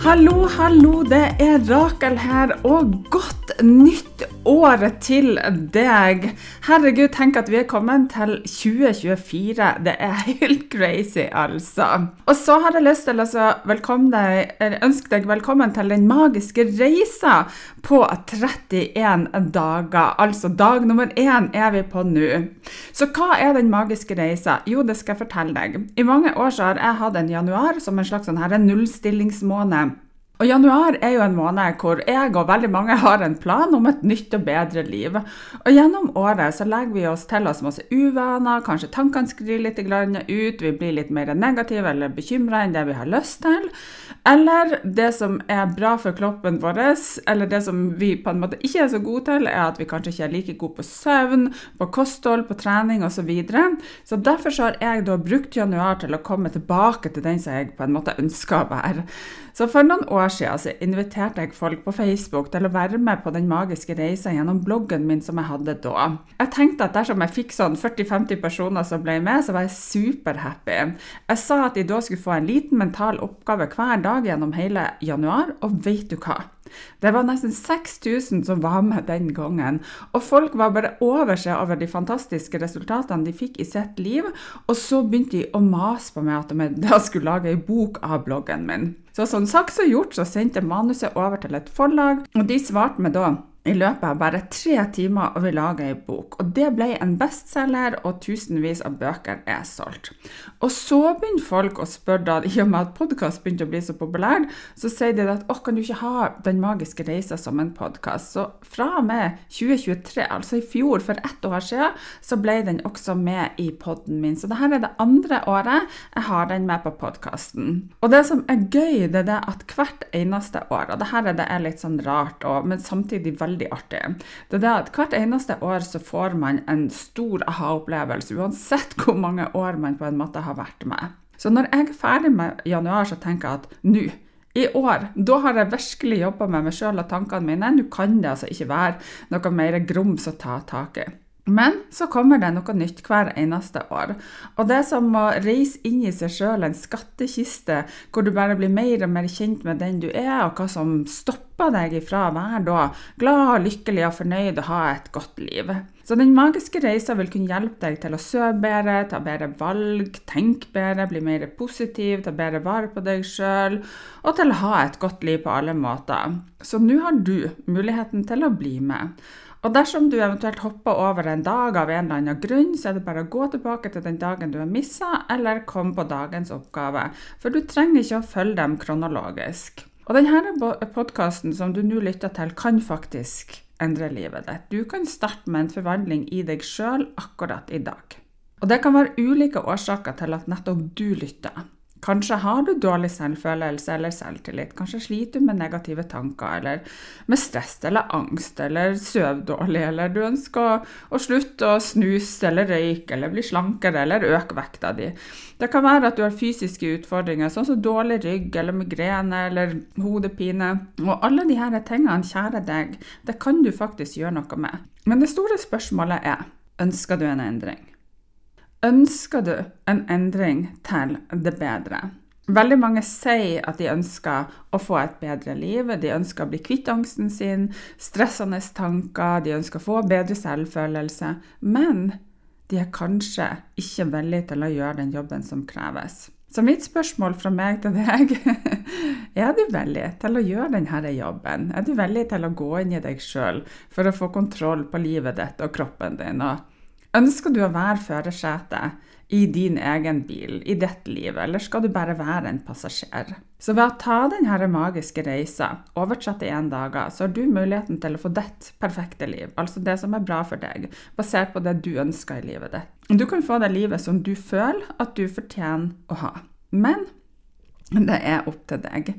Hallo, hallo, det er Rakel her, og godt nytt år til deg. Herregud, tenk at vi er kommet til 2024. Det er helt crazy, altså. Og så har jeg lyst til å ønske deg velkommen til den magiske reisa på 31 dager. Altså dag nummer én er vi på nå. Så hva er den magiske reisa? Jo, det skal jeg fortelle deg. I mange år så har jeg hatt en januar som en slags sånn nullstillingsmåned. Og Januar er jo en måned hvor jeg og veldig mange har en plan om et nytt og bedre liv. Og Gjennom året så legger vi oss til oss masse uvaner, kanskje tankene sklir litt ut, vi blir litt mer negative eller bekymra enn det vi har lyst til. Eller det som er bra for kroppen vår, eller det som vi på en måte ikke er så gode til, er at vi kanskje ikke er like gode på søvn, på kosthold, på trening osv. Så, videre. så derfor så har jeg da brukt januar til å komme tilbake til den som jeg på en måte ønsker å være. Så for noen år siden inviterte jeg folk på Facebook til å være med på den magiske reisa gjennom bloggen min som jeg hadde da. Jeg tenkte at dersom jeg fikk sånn 40-50 personer som ble med, så var jeg superhappy. Jeg sa at de da skulle få en liten mental oppgave hver dag gjennom hele januar, og vet du hva? Det var nesten 6000 som var med den gangen. Og folk var bare over seg over de fantastiske resultatene de fikk i sitt liv. Og så begynte de å mase på meg at de skulle lage ei bok av bloggen min. Så som sagt og gjort, så sendte manuset over til et forlag, og de svarte meg da i løpet av bare tre timer og vi laga ei bok. Og det ble en bestselger, og tusenvis av bøker er solgt. Og så begynner folk å spørre, da, i og med at podkast begynte å bli så populær, så sier de at å, kan du ikke ha Den magiske reisa som en podkast? Så fra og med 2023, altså i fjor, for ett år siden, så ble den også med i poden min. Så dette er det andre året jeg har den med på podkasten. Og det som er gøy, det er det at hvert eneste år, og dette er det litt sånn rart, og, men samtidig veldig veldig artig. Det er det at Hvert eneste år så får man en stor aha-opplevelse, uansett hvor mange år man på en måte har vært med. Så når jeg er ferdig med januar, så tenker jeg at nå i år, da har jeg virkelig jobba med meg sjøl og tankene mine. Nå kan det altså ikke være noe mer grums å ta tak i. Men så kommer det noe nytt hver eneste år. Og det er som å reise inn i seg sjøl en skattkiste, hvor du bare blir mer og mer kjent med den du er, og hva som stopper deg ifra å være da glad, lykkelig og fornøyd og ha et godt liv. Så den magiske reisa vil kunne hjelpe deg til å sove bedre, ta bedre valg, tenke bedre, bli mer positiv, ta bedre vare på deg sjøl, og til å ha et godt liv på alle måter. Så nå har du muligheten til å bli med. Og dersom du eventuelt hopper over en dag av en eller annen grunn, så er det bare å gå tilbake til den dagen du har missa, eller komme på dagens oppgave. For du trenger ikke å følge dem kronologisk. Og denne podkasten som du nå lytter til, kan faktisk endre livet ditt. Du kan starte med en forvandling i deg sjøl akkurat i dag. Og det kan være ulike årsaker til at nettopp du lytter. Kanskje har du dårlig selvfølelse eller selvtillit. Kanskje sliter du med negative tanker eller med stress eller angst eller sover dårlig, eller du ønsker å, slutte å snuse eller røyke eller bli slankere eller øke vekta di. Det kan være at du har fysiske utfordringer, sånn som dårlig rygg eller migrene eller hodepine. Og alle disse tingene, kjære deg, det kan du faktisk gjøre noe med. Men det store spørsmålet er ønsker du en endring? Ønsker du en endring til det bedre? Veldig mange sier at de ønsker å få et bedre liv. De ønsker å bli kvitt angsten sin, stressende tanker, de ønsker å få bedre selvfølelse. Men de er kanskje ikke villige til å gjøre den jobben som kreves. Så mitt spørsmål fra meg til deg er du villig til å gjøre denne jobben? Er du villig til å gå inn i deg sjøl for å få kontroll på livet ditt og kroppen din? og Ønsker du å være førersetet i din egen bil, i ditt liv, eller skal du bare være en passasjer? Så ved å ta denne magiske reisa, over 31 dager, så har du muligheten til å få ditt perfekte liv, altså det som er bra for deg, basert på det du ønsker i livet ditt. Du kan få det livet som du føler at du fortjener å ha. Men det er opp til deg.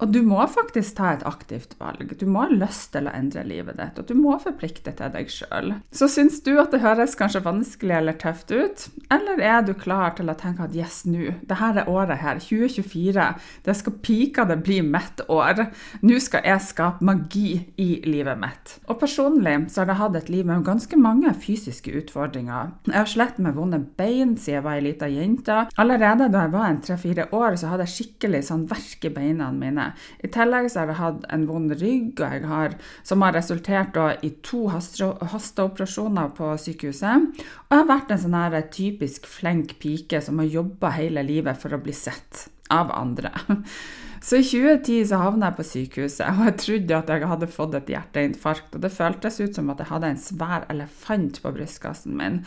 Og du må faktisk ta et aktivt valg. Du må ha lyst til å endre livet ditt, og du må forplikte til deg sjøl. Så syns du at det høres kanskje vanskelig eller tøft ut, eller er du klar til å tenke at yes, nå, det her er året her, 2024, det skal pika det bli mitt år. Nå skal jeg skape magi i livet mitt. Og personlig så har jeg hatt et liv med ganske mange fysiske utfordringer. Jeg har slitt med vonde bein siden jeg var ei lita jente. Allerede da jeg var en tre-fire år, så hadde jeg skikkelig sånn verk i beina mine. I tillegg så har jeg hatt en vond rygg, har, som har resultert i to hasteoperasjoner på sykehuset. Og jeg har vært en sånn typisk flink pike som har jobba hele livet for å bli sett av andre. Så i 2010 så havna jeg på sykehuset, og jeg trodde at jeg hadde fått et hjerteinfarkt. Og det føltes ut som at jeg hadde en svær elefant på brystkassen min.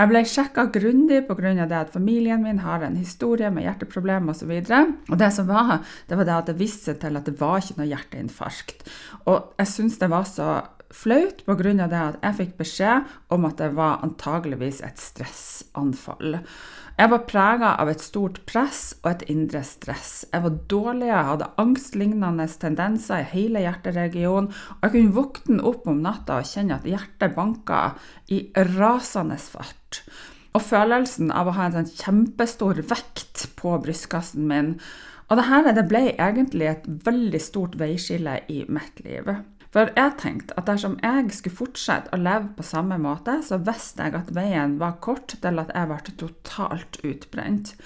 Jeg ble sjekka grundig pga. det at familien min har en historie med hjerteproblemer osv. Og, så og det som var, det var det at det viste seg til at det var ikke noe hjerteinfarkt. Og jeg syns det var så flaut pga. det at jeg fikk beskjed om at det var antageligvis et stressanfall. Jeg var prega av et stort press og et indre stress. Jeg var dårlig, jeg hadde angstlignende tendenser i hele hjerteregionen. Og jeg kunne våkne opp om natta og kjenne at hjertet banka i rasende fart. Og følelsen av å ha en sånn kjempestor vekt på brystkassen min. Og dette det ble egentlig et veldig stort veiskille i mitt liv. For jeg tenkte at dersom jeg skulle fortsette å leve på samme måte, så visste jeg at veien var kort til at jeg ble totalt utbrent.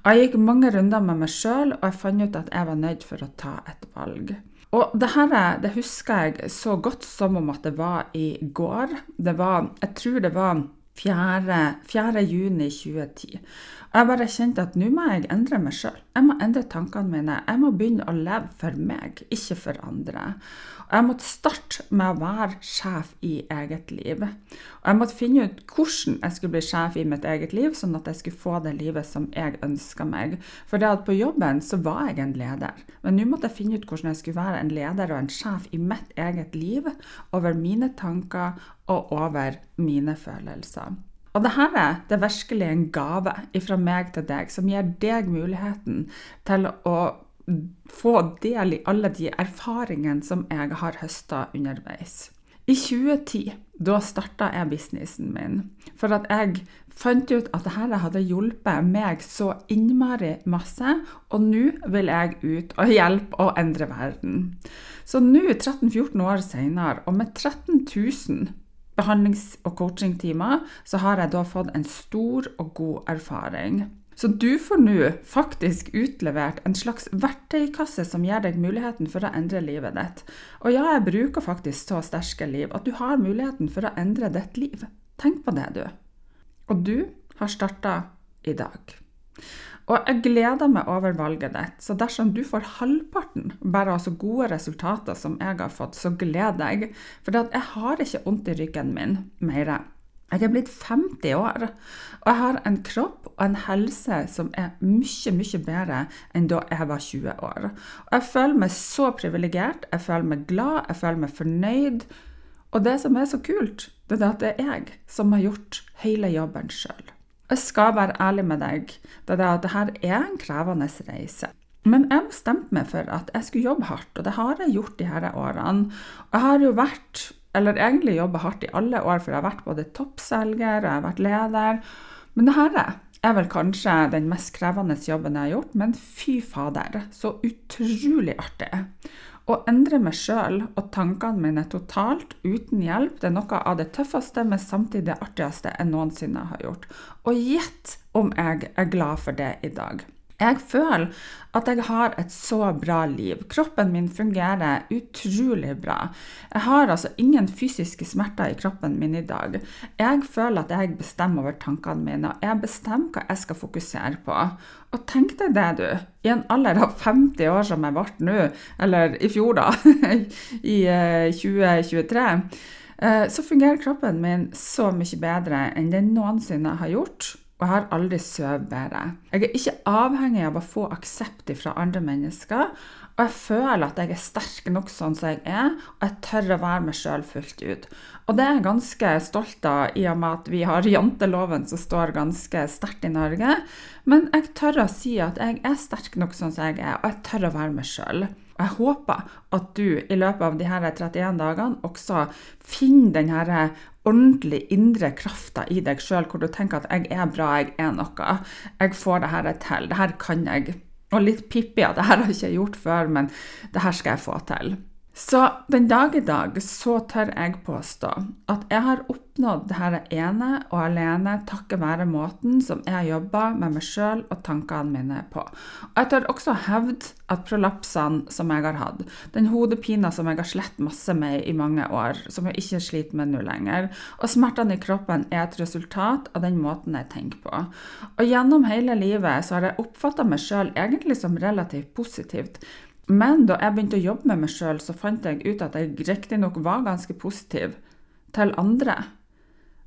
Og jeg gikk mange runder med meg sjøl, og jeg fant ut at jeg var nødt for å ta et valg. Og det her det husker jeg så godt som om at det var i går. Det var, jeg tror det var 4. 4. juni 2010. Og jeg bare kjente at nå må jeg endre meg sjøl. Jeg må endre tankene mine. Jeg må begynne å leve for meg, ikke for andre. Jeg måtte starte med å være sjef i eget liv. Og jeg måtte finne ut hvordan jeg skulle bli sjef i mitt eget liv, sånn at jeg skulle få det livet som jeg ønska meg. For det at på jobben så var jeg en leder, men nå måtte jeg finne ut hvordan jeg skulle være en leder og en sjef i mitt eget liv, over mine tanker og over mine følelser. Og dette det er virkelig en gave fra meg til deg, som gir deg muligheten til å få del i alle de erfaringene som jeg har høsta underveis. I 2010 da starta jeg businessen min, for at jeg fant ut at dette hadde hjulpet meg så innmari masse, og nå vil jeg ut og hjelpe og endre verden. Så nå, 13-14 år senere, og med 13 000 behandlings- og coachingtimer, så har jeg da fått en stor og god erfaring. Så du får nå faktisk utlevert en slags verktøykasse som gir deg muligheten for å endre livet ditt. Og ja, jeg bruker faktisk så sterke liv at du har muligheten for å endre ditt liv. Tenk på det, du. Og du har starta i dag. Og jeg gleder meg over valget ditt, så dersom du får halvparten, bare altså gode resultater som jeg har fått, så gleder jeg. For jeg har ikke vondt i ryggen min mer. Jeg er blitt 50 år, og jeg har en kropp og en helse som er mye, mye bedre enn da jeg var 20 år. Og jeg føler meg så privilegert, jeg føler meg glad, jeg føler meg fornøyd. Og det som er så kult, det er at det er jeg som har gjort hele jobben sjøl. Jeg skal være ærlig med deg. Det er at dette er en krevende reise. Men jeg bestemte meg for at jeg skulle jobbe hardt, og det har jeg gjort de her årene. Jeg har jo vært, eller egentlig jobba hardt i alle år, for jeg har vært både toppselger og jeg har vært leder. Men det her er vel kanskje den mest krevende jobben jeg har gjort, men fy fader, så utrolig artig. Å endre meg sjøl og tankene mine totalt uten hjelp, det er noe av det tøffeste, men samtidig det artigste jeg noensinne har gjort. Og gjett om jeg er glad for det i dag. Jeg føler at jeg har et så bra liv. Kroppen min fungerer utrolig bra. Jeg har altså ingen fysiske smerter i kroppen min i dag. Jeg føler at jeg bestemmer over tankene mine, og jeg bestemmer hva jeg skal fokusere på. Og tenk deg det, du. I en alder av 50 år som jeg ble nå, eller i fjor, da, i 2023 eh, eh, så fungerer kroppen min så mye bedre enn den noensinne har gjort jeg har aldri sovet bedre. Jeg er ikke avhengig av å få aksept fra andre mennesker, og jeg føler at jeg er sterk nok sånn som jeg er, og jeg tør å være meg sjøl fullt ut. Og det er jeg ganske stolt av, i og med at vi har janteloven som står ganske sterkt i Norge. Men jeg tør å si at jeg er sterk nok sånn som jeg er, og jeg tør å være meg sjøl. Jeg håper at du i løpet av de her 31 dagene også finner den her ordentlig indre krafta i deg sjøl, hvor du tenker at 'jeg er bra, jeg er noe', 'jeg får det her til', 'det her kan jeg'. Og litt pippi at 'det her har jeg ikke gjort før, men det her skal jeg få til'. Så den dag i dag så tør jeg påstå at jeg har oppnådd dette ene og alene takket være måten som jeg har jobba med meg sjøl og tankene mine på. Og jeg tør også hevde at prolapsene som jeg har hatt, den hodepina som jeg har slett masse med i mange år, som jeg ikke sliter med nå lenger, og smertene i kroppen er et resultat av den måten jeg tenker på. Og gjennom hele livet så har jeg oppfatta meg sjøl egentlig som relativt positivt. Men da jeg begynte å jobbe med meg sjøl, så fant jeg ut at jeg riktignok var ganske positiv til andre.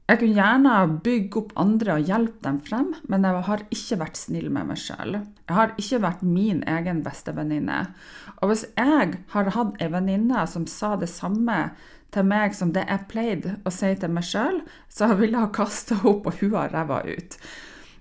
Jeg kunne gjerne bygge opp andre og hjelpe dem frem, men jeg har ikke vært snill med meg sjøl. Jeg har ikke vært min egen beste venninne. Og hvis jeg har hatt ei venninne som sa det samme til meg som det jeg pleide å si til meg sjøl, så ville ha kasta opp og hua ræva ut.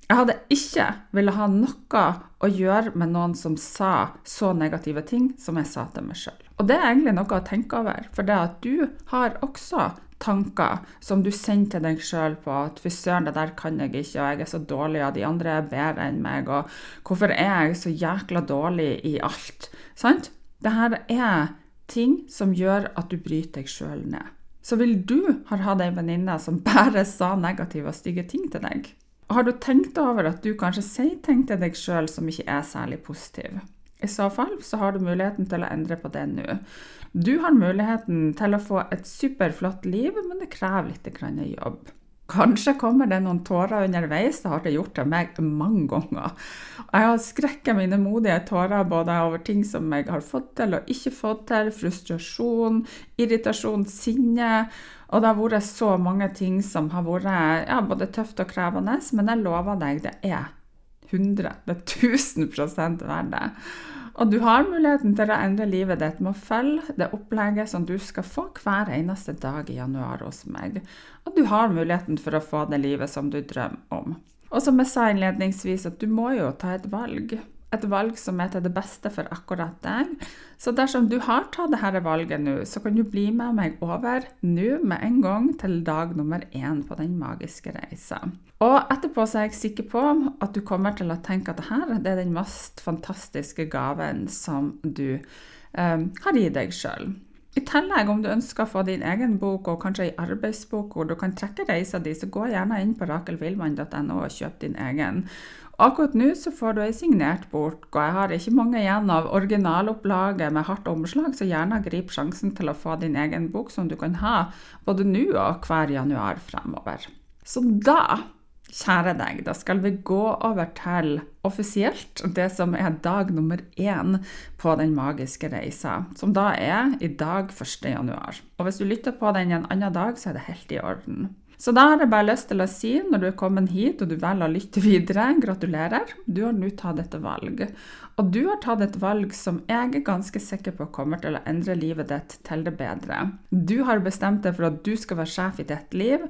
Jeg hadde ikke ville ha noe å gjøre med noen som sa så negative ting som jeg sa til meg sjøl. Og det er egentlig noe å tenke over, for det at du har også tanker som du sender til deg sjøl på at 'fy søren, det der kan jeg ikke', og 'jeg er så dårlig, og de andre er bedre enn meg', og 'hvorfor er jeg så jækla dårlig i alt'? Sant? Dette er ting som gjør at du bryter deg sjøl ned. Så vil du ha hatt ei venninne som bare sa negative og stygge ting til deg? Har du tenkt over at du kanskje sier ting til deg sjøl som ikke er særlig positive? I så fall så har du muligheten til å endre på det nå. Du har muligheten til å få et superflott liv, men det krever litt jobb. Kanskje kommer det noen tårer underveis, det har det gjort til meg mange ganger. Jeg har skrekket mine modige tårer både over ting som jeg har fått til og ikke fått til, frustrasjon, irritasjon, sinne. Og det har vært så mange ting som har vært ja, både tøft og krevende, men jeg lover deg, det er 100, det er 1000 verdt det. Og du har muligheten til å endre livet ditt med å følge det opplegget som du skal få hver eneste dag i januar hos meg. Og du har muligheten for å få det livet som du drømmer om. Og som jeg sa innledningsvis, at du må jo ta et valg et valg som er til det beste for akkurat deg. Så dersom du har tatt dette valget nå, så kan du bli med meg over nå med en gang til dag nummer én på den magiske reisa. Og etterpå så er jeg sikker på at du kommer til å tenke at dette det er den mest fantastiske gaven som du um, har i deg sjøl. I tillegg, om du ønsker å få din egen bok, og kanskje ei arbeidsbok hvor du kan trekke reisa di, så gå gjerne inn på rakelvillmann.no og kjøp din egen. Akkurat nå så får du ei signert bok, og jeg har ikke mange igjen av originalopplaget med hardt omslag, så gjerne grip sjansen til å få din egen bok som du kan ha både nå og hver januar fremover. Så da, kjære deg, da skal vi gå over til offisielt det som er dag nummer én på den magiske reisa, som da er i dag 1. januar. Og hvis du lytter på den en annen dag, så er det helt i orden. Så da har jeg bare lyst til å si, når du er kommet hit og du velger å lytte videre, gratulerer. Du har nå tatt et valg. Og du har tatt et valg som jeg er ganske sikker på kommer til å endre livet ditt til det bedre. Du har bestemt deg for at du skal være sjef i ditt liv,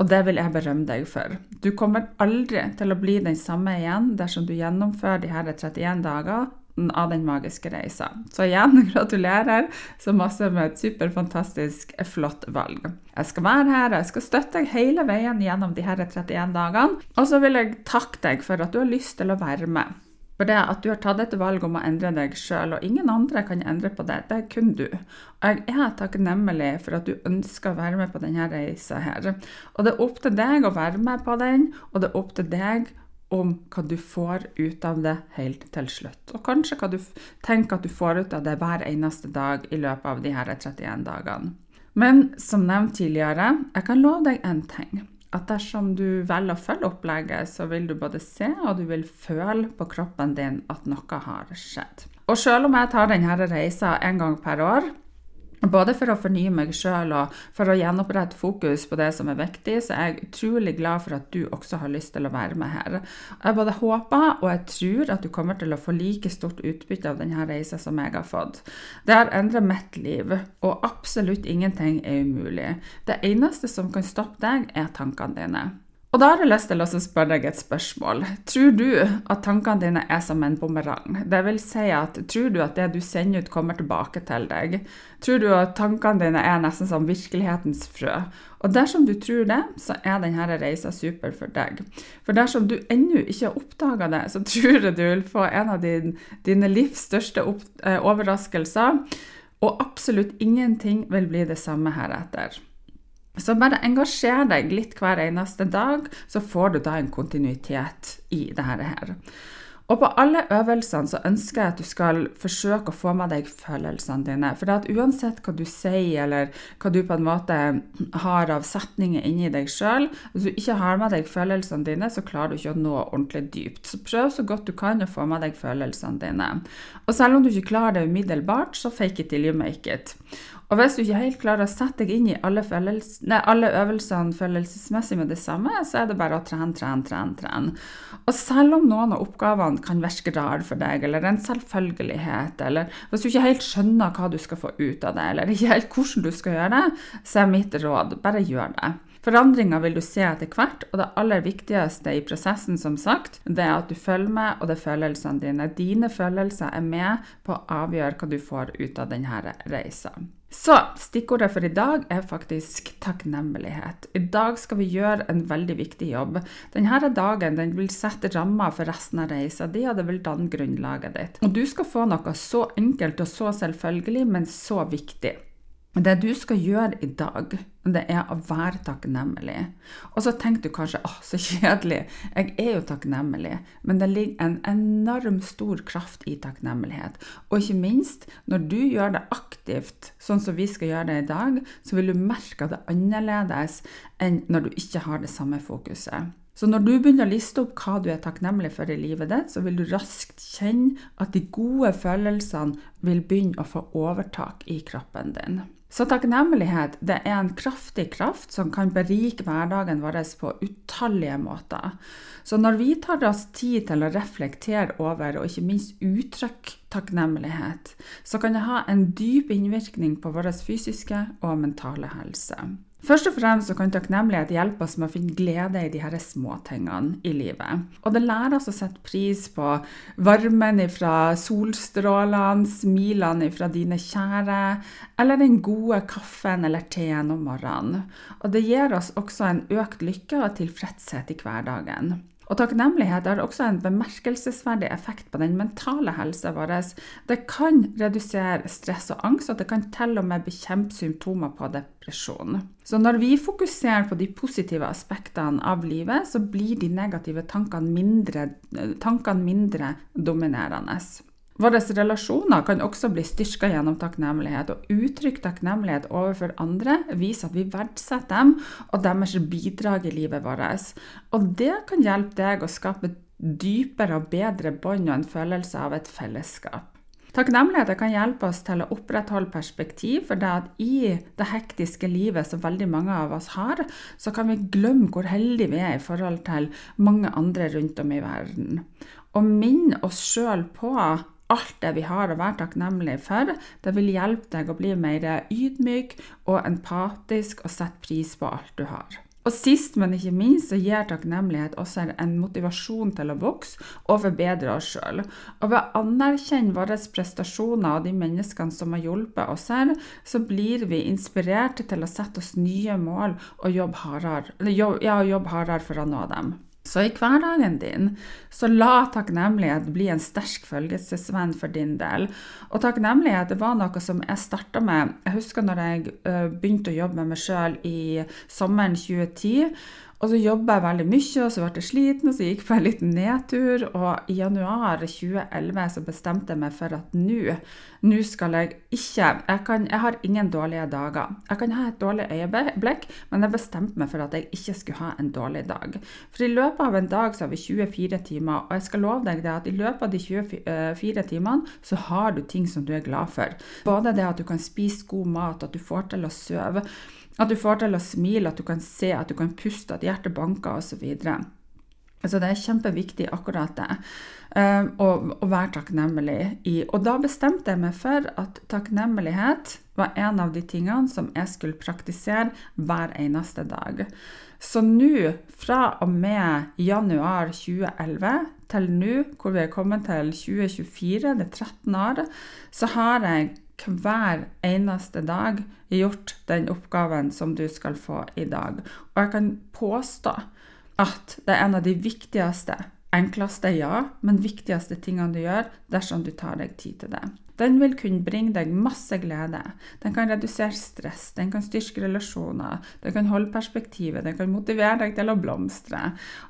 og det vil jeg berømme deg for. Du kommer aldri til å bli den samme igjen dersom du gjennomfører de her 31 dager av den magiske reisa. Så igjen, gratulerer så masse med et superfantastisk flott valg. Jeg skal være her, jeg skal støtte deg hele veien gjennom de her 31 dagene. Og så vil jeg takke deg for at du har lyst til å være med. For det at du har tatt et valg om å endre deg sjøl, og ingen andre kan endre på det, det er kun du. Og jeg er takknemlig for at du ønsker å være med på denne reisa her. Og det er opp til deg å være med på den, og det er opp til deg om hva du får ut av det helt til slutt. Og kanskje hva du tenker at du får ut av det hver eneste dag i løpet av de her 31 dagene. Men som nevnt tidligere, jeg kan love deg én ting. At dersom du velger å følge opplegget, så vil du både se og du vil føle på kroppen din at noe har skjedd. Og selv om jeg tar denne reisa en gang per år, både for å fornye meg sjøl og for å gjenopprette fokus på det som er viktig, så er jeg utrolig glad for at du også har lyst til å være med her. Jeg både håper og jeg tror at du kommer til å få like stort utbytte av denne reisa som jeg har fått. Det har endret mitt liv, og absolutt ingenting er umulig. Det eneste som kan stoppe deg, er tankene dine. Og da har jeg lyst til å spørre deg et spørsmål. Tror du at tankene dine er som en bumerang? Det vil si at tror du at det du sender ut, kommer tilbake til deg? Tror du at tankene dine er nesten som virkelighetens frø? Og dersom du tror det, så er denne reisa super for deg. For dersom du ennå ikke har oppdaga det, så tror jeg du vil få en av din, dine livs største opp, eh, overraskelser. Og absolutt ingenting vil bli det samme heretter. Så bare engasjer deg litt hver eneste dag, så får du da en kontinuitet i dette her. Og på alle øvelsene så ønsker jeg at du skal forsøke å få med deg følelsene dine. For at uansett hva du sier, eller hva du på en måte har av setninger inni deg sjøl, hvis du ikke har med deg følelsene dine, så klarer du ikke å nå ordentlig dypt. Så prøv så godt du kan å få med deg følelsene dine. Og selv om du ikke klarer det umiddelbart, så fake it till you make it. Og hvis du ikke helt klarer å sette deg inn i alle, nei, alle, øvelsene følelsesmessig med det samme, så er det bare å trene, trene, trene. trene. Og selv om noen av oppgavene kan virke rare for deg, eller en selvfølgelighet, eller hvis du ikke helt skjønner hva du skal få ut av det, eller ikke helt hvordan du skal gjøre det, så er mitt råd bare gjør det. Forandringer vil du se etter hvert, og det aller viktigste i prosessen som sagt, det er at du følger med, og det er følelsene dine. Dine følelser er med på å avgjøre hva du får ut av denne reisa. Så stikkordet for i dag er faktisk takknemlighet. I dag skal vi gjøre en veldig viktig jobb. Denne dagen den vil sette rammer for resten av reisa di, og det vil danne grunnlaget ditt. Og du skal få noe så enkelt og så selvfølgelig, men så viktig. Det du skal gjøre i dag, det er å være takknemlig. Og så tenker du kanskje åh, så kjedelig. Jeg er jo takknemlig. Men det ligger en enorm stor kraft i takknemlighet. Og ikke minst, når du gjør det aktivt, sånn som vi skal gjøre det i dag, så vil du merke at det er annerledes enn når du ikke har det samme fokuset. Så når du begynner å liste opp hva du er takknemlig for i livet ditt, så vil du raskt kjenne at de gode følelsene vil begynne å få overtak i kroppen din. Så takknemlighet det er en kraftig kraft som kan berike hverdagen vår på utallige måter. Så når vi tar oss tid til å reflektere over og ikke minst uttrykke takknemlighet, så kan det ha en dyp innvirkning på vår fysiske og mentale helse. Først og fremst så kan takknemlighet hjelpe oss med å finne glede i de her småtingene i livet. Og det lærer oss å sette pris på varmen fra solstrålene, smilene fra dine kjære, eller den gode kaffen eller teen om morgenen. Og det gir oss også en økt lykke og tilfredshet i hverdagen. Og takknemlighet har også en bemerkelsesverdig effekt på den mentale helsa vår. Det kan redusere stress og angst, og det kan til og med bekjempe symptomer på depresjon. Så når vi fokuserer på de positive aspektene av livet, så blir de negative tankene mindre, tankene mindre dominerende. Våre relasjoner kan også bli styrka gjennom takknemlighet, og uttrykk takknemlighet overfor andre viser at vi verdsetter dem og deres bidrag i livet vårt. Og det kan hjelpe deg å skape dypere og bedre bånd og en følelse av et fellesskap. Takknemlighet kan hjelpe oss til å opprettholde perspektiv, for det at i det hektiske livet som veldig mange av oss har, så kan vi glemme hvor heldige vi er i forhold til mange andre rundt om i verden. Og minne oss sjøl på alt det vi har å være takknemlig for, det vil hjelpe deg å bli mer ydmyk og empatisk og sette pris på alt du har. Og sist, men ikke minst, så gir takknemlighet også en motivasjon til å vokse og forbedre oss sjøl. Og ved å anerkjenne våre prestasjoner og de menneskene som har hjulpet oss her, så blir vi inspirert til å sette oss nye mål og jobbe hardere, ja, jobbe hardere for å nå dem. Så i hverdagen din, så la takknemlighet bli en sterk følgesvenn for din del. Og takknemlighet det var noe som jeg starta med. Jeg husker når jeg begynte å jobbe med meg sjøl i sommeren 2010. Og så jobba jeg veldig mye, og så ble jeg sliten, og så gikk jeg på en liten nedtur. Og i januar 2011 så bestemte jeg meg for at nå, nå skal jeg ikke jeg, kan, jeg, har ingen dårlige dager. Jeg kan ha et dårlig øyeblikk, men jeg bestemte meg for at jeg ikke skulle ha en dårlig dag. For i løpet av en dag så har vi 24 timer, og jeg skal love deg det at i løpet av de 24 timene så har du ting som du er glad for. Både det at du kan spise god mat, at du får til å sove. At du får til å smile, at du kan se, at du kan puste, at hjertet banker osv. Så det er kjempeviktig, akkurat det. Å, å, være takknemlig i. Og da bestemte jeg meg for at takknemlighet var en av de tingene som jeg skulle praktisere hver eneste dag. Så nå, fra og med januar 2011 til nå, hvor vi er kommet til 2024, det er 13 år, så har jeg hver eneste dag gjort den oppgaven som du skal få i dag. Og jeg kan påstå at det er en av de viktigste, enkleste, ja, men viktigste tingene du gjør dersom du tar deg tid til det. Den vil kunne bringe deg masse glede. Den kan redusere stress, den kan styrke relasjoner, den kan holde perspektivet, den kan motivere deg til å blomstre.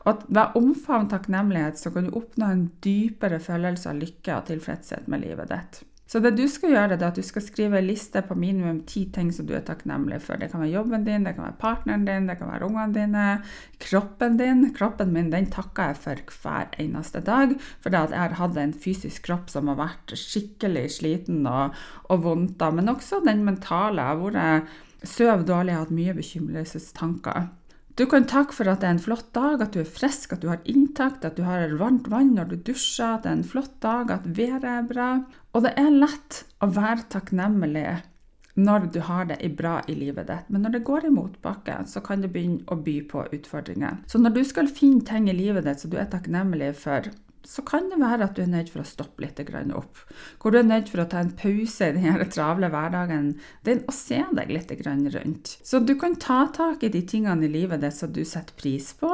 Og ved å omfavne takknemlighet så kan du oppnå en dypere følelse av lykke og tilfredshet med livet ditt. Så det du skal gjøre, er at du skal skrive en liste på minimum ti ting som du er takknemlig for. Det kan være jobben din, det kan være partneren din, det kan være ungene dine, kroppen din. Kroppen min den takker jeg for hver eneste dag. For jeg har hatt en fysisk kropp som har vært skikkelig sliten og, og vondt. Men også den mentale. Jeg har vært søv dårlig, jeg har hatt mye bekymringstanker. Du kan takke for at det er en flott dag, at du er frisk, at du har inntakt, at du har varmt vann når du dusjer, at det er en flott dag, at været er bra. Og det er lett å være takknemlig når du har det bra i livet ditt. Men når det går i motbakke, så kan det begynne å by på utfordringer. Så når du skal finne ting i livet ditt som du er takknemlig for, så kan det være at du er nødt for å stoppe litt opp. Hvor du er nødt for å ta en pause i denne travle hverdagen din og se deg litt rundt. Så du kan ta tak i de tingene i livet ditt som du setter pris på.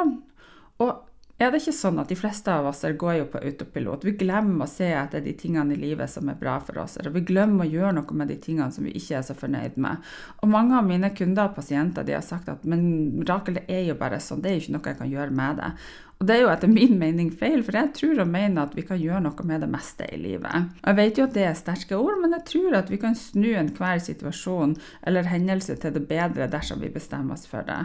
Og er det ikke sånn at de fleste av oss går jo på autopilot? Vi glemmer å se etter de tingene i livet som er bra for oss. Og vi glemmer å gjøre noe med de tingene som vi ikke er så fornøyd med. Og mange av mine kunder og pasienter de har sagt at men Rakel, det er jo bare sånn, det er jo ikke noe jeg kan gjøre med det. Og det er jo etter min mening feil, for jeg tror og mener at vi kan gjøre noe med det meste i livet. Jeg vet jo at det er sterke ord, men jeg tror at vi kan snu enhver situasjon eller hendelse til det bedre dersom vi bestemmer oss for det.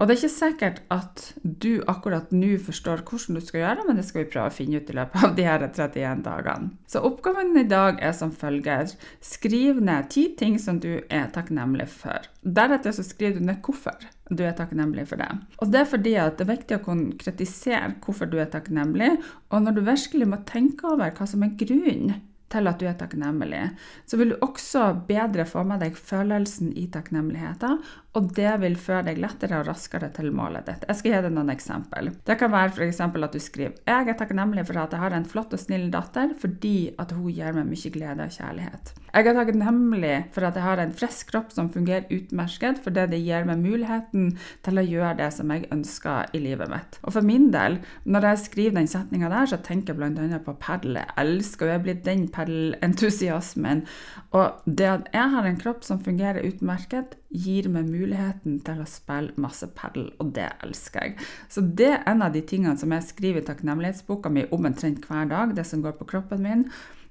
Og det er ikke sikkert at du akkurat nå forstår hvordan du skal gjøre, men det skal vi prøve å finne ut i løpet av de her 31 dagene. Så oppgaven i dag er som følger. Skriv ned ti ting som du er takknemlig for. Deretter så skriver du ned hvorfor du er takknemlig for det. Og det er fordi at det er viktig å konkretisere hvorfor du er takknemlig, og når du virkelig må tenke over hva som er grunnen til at du er takknemlig, så vil du også bedre få med deg følelsen i takknemligheten, og det vil føre deg lettere og raskere til målet ditt. Jeg skal gi deg noen eksempel. Det kan være f.eks. at du skriver jeg er takknemlig for at jeg har en flott og snill datter fordi at hun gir meg mye glede og kjærlighet. Jeg er takknemlig for at jeg har en frisk kropp som fungerer utmerket, fordi det gir meg muligheten til å gjøre det som jeg ønsker i livet mitt. Og for min del, når jeg skriver den setninga der, så tenker jeg bl.a. på padel. Jeg elsker og jeg er blitt den padelentusiasmen. Og det at jeg har en kropp som fungerer utmerket, gir meg muligheten til å spille masse padel, og det elsker jeg. Så det er en av de tingene som jeg skriver i takknemlighetsboka mi omtrent hver dag, det som går på kroppen min.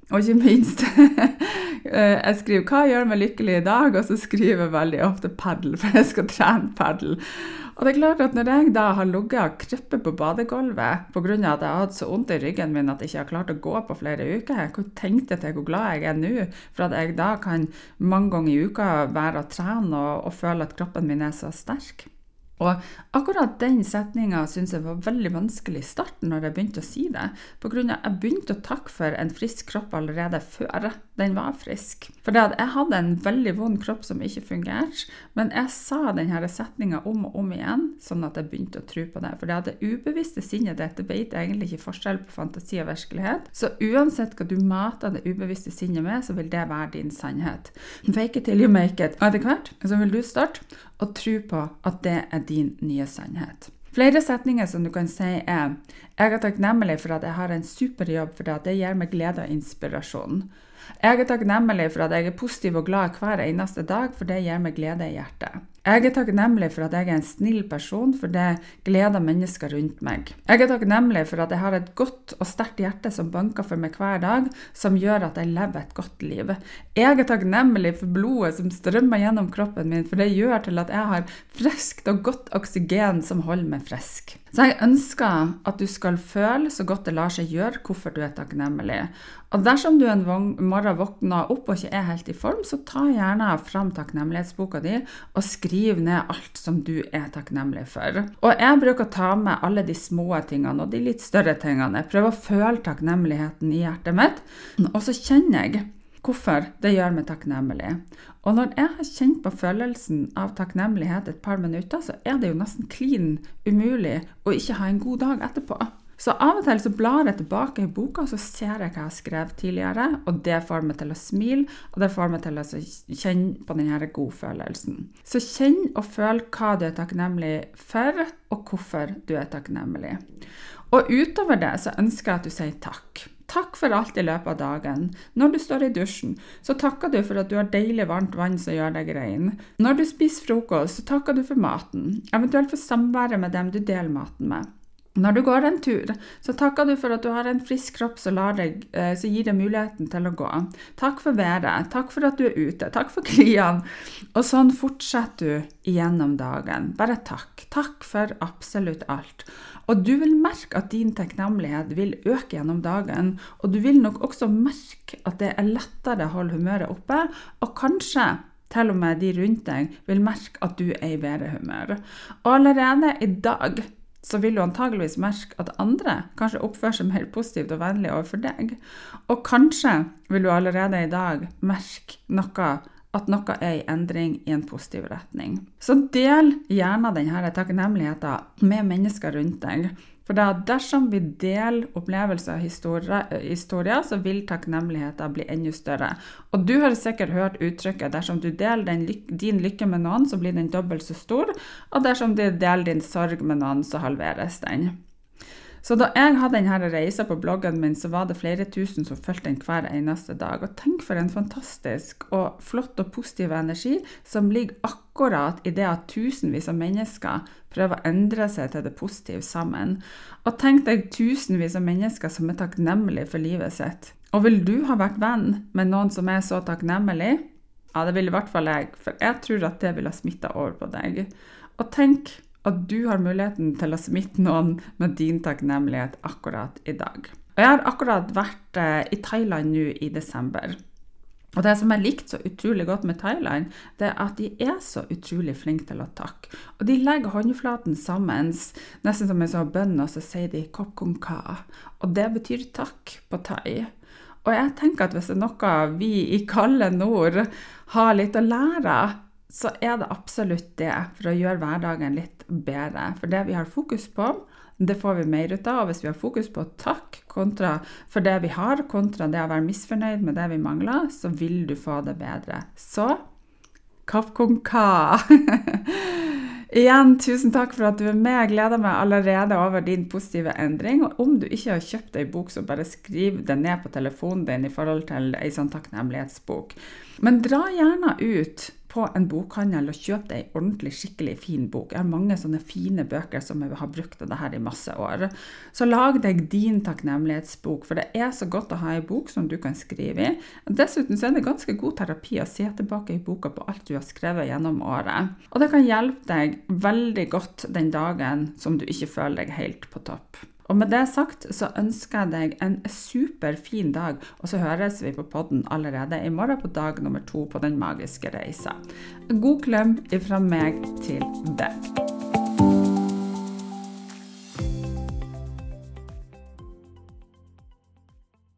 Og ikke minst eh, Jeg skriver 'Hva gjør meg lykkelig i dag?' og så skriver jeg veldig ofte padel, for jeg skal trene padel. Og det er klart at når jeg da har ligget og kryppet på badegulvet pga. at jeg har hatt så vondt i ryggen min at jeg ikke har klart å gå på flere uker, hvor tenkte jeg til hvor glad jeg er nå for at jeg da kan mange ganger i uka være og trene og, og føle at kroppen min er så sterk. Og akkurat den setninga syns jeg var veldig vanskelig i starten når jeg begynte å si det. På grunn av at jeg begynte å takke for en frisk kropp allerede før den var frisk. For jeg hadde en veldig vond kropp som ikke fungerte, men jeg sa denne setninga om og om igjen, sånn at jeg begynte å tro på det. For det det ubevisste sinnet ditt vet egentlig ikke forskjell på fantasi og virkelighet. Så uansett hva du mater det ubevisste sinnet med, så vil det være din sannhet. Fake it till you make it. Og etter hvert så vil du starte og tro på at det er din nye sannhet. Flere setninger som du kan si er Jeg er takknemlig for at jeg har en super jobb, for det gir meg glede og inspirasjon. Jeg er takknemlig for at jeg er positiv og glad hver eneste dag, for det gir meg glede i hjertet. Jeg er takknemlig for at jeg er en snill person, for det gleder mennesker rundt meg. Jeg er takknemlig for at jeg har et godt og sterkt hjerte som banker for meg hver dag, som gjør at jeg lever et godt liv. Jeg er takknemlig for blodet som strømmer gjennom kroppen min, for det gjør til at jeg har friskt og godt oksygen som holder meg frisk. Så jeg ønsker at du skal føle så godt det lar seg gjøre hvorfor du er takknemlig. Og dersom du en morgen våkner opp og ikke er helt i form, så ta gjerne fram takknemlighetsboka di og skriv ned alt som du er takknemlig for. Og jeg bruker å ta med alle de små tingene og de litt større tingene. Jeg prøver å føle takknemligheten i hjertet mitt, og så kjenner jeg hvorfor det gjør meg takknemlig. Og når jeg har kjent på følelsen av takknemlighet et par minutter, så er det jo nesten klin umulig å ikke ha en god dag etterpå. Så av og til så blar jeg tilbake i boka, og så ser jeg hva jeg har skrevet tidligere, og det får meg til å smile, og det får meg til å kjenne på denne godfølelsen. Så kjenn og føl hva du er takknemlig for, og hvorfor du er takknemlig. Og utover det så ønsker jeg at du sier takk. Takk for alt i løpet av dagen. Når du står i dusjen, så takker du for at du har deilig varmt vann som gjør deg rein. Når du spiser frokost, så takker du for maten, eventuelt for samværet med dem du deler maten med. Når du går en tur, så takker du for at du har en frisk kropp som, deg, eh, som gir deg muligheten til å gå. Takk for været, takk for at du er ute, takk for kliene. Og sånn fortsetter du gjennom dagen. Bare takk. Takk for absolutt alt. Og du vil merke at din takknemlighet vil øke gjennom dagen, og du vil nok også merke at det er lettere å holde humøret oppe, og kanskje til og med de rundt deg vil merke at du er i bedre humør. Og allerede i dag så vil du antageligvis merke at andre kanskje oppfører seg mer positivt og vennlig overfor deg. Og kanskje vil du allerede i dag merke noe, at noe er i endring i en positiv retning. Så del gjerne denne takknemligheten med mennesker rundt deg. For da, dersom vi deler opplevelser og historier, så vil takknemligheten bli enda større. Og du har sikkert hørt uttrykket 'dersom du deler den, din lykke med noen, så blir den dobbelt så stor', og dersom du deler din sorg med noen, så halveres den. Så da jeg hadde denne reisa på bloggen min, så var det flere tusen som fulgte den hver eneste dag. Og tenk for en fantastisk og flott og positiv energi som ligger akkurat i det at tusenvis av mennesker prøver å endre seg til det positive sammen. Og tenk deg tusenvis av mennesker som er takknemlige for livet sitt. Og vil du ha vært venn med noen som er så takknemlig? Ja, det vil i hvert fall jeg, for jeg tror at det ville ha smitta over på deg. Og tenk at du har muligheten til å smitte noen med din takknemlighet akkurat i dag. Og jeg har akkurat vært eh, i Thailand nå i desember. Og det som jeg likte så utrolig godt med Thailand, det er at de er så utrolig flinke til å takke. Og de legger håndflaten sammen, nesten som en sånn bønn, og så sier de 'kop kong ka'. Og det betyr takk på thai. Og jeg tenker at hvis det er noe vi i kalde nord har litt å lære så er det absolutt det for å gjøre hverdagen litt bedre. For det vi har fokus på, det får vi mer ut av. Og hvis vi har fokus på takk for det vi har, kontra det å være misfornøyd med det vi mangler, så vil du få det bedre. Så kapp kong ka! Igjen, tusen takk for at du er med. Jeg gleder meg allerede over din positive endring. Og om du ikke har kjøpt ei bok, så bare skriv det ned på telefonen din i forhold til ei sånn takknemlighetsbok. Men dra gjerne ut på en bokhandel og kjøp deg ei ordentlig, skikkelig fin bok. Jeg har mange sånne fine bøker som jeg har brukt av det her i masse år. Så lag deg din takknemlighetsbok, for det er så godt å ha ei bok som du kan skrive i. Dessuten så er det ganske god terapi å se tilbake i boka på alt du har skrevet gjennom året. Og det kan hjelpe deg veldig godt den dagen som du ikke føler deg helt på topp. Og med det sagt så ønsker jeg deg en superfin dag, og så høres vi på podden allerede i morgen på dag nummer to på den magiske reisa. God klem ifra meg til deg.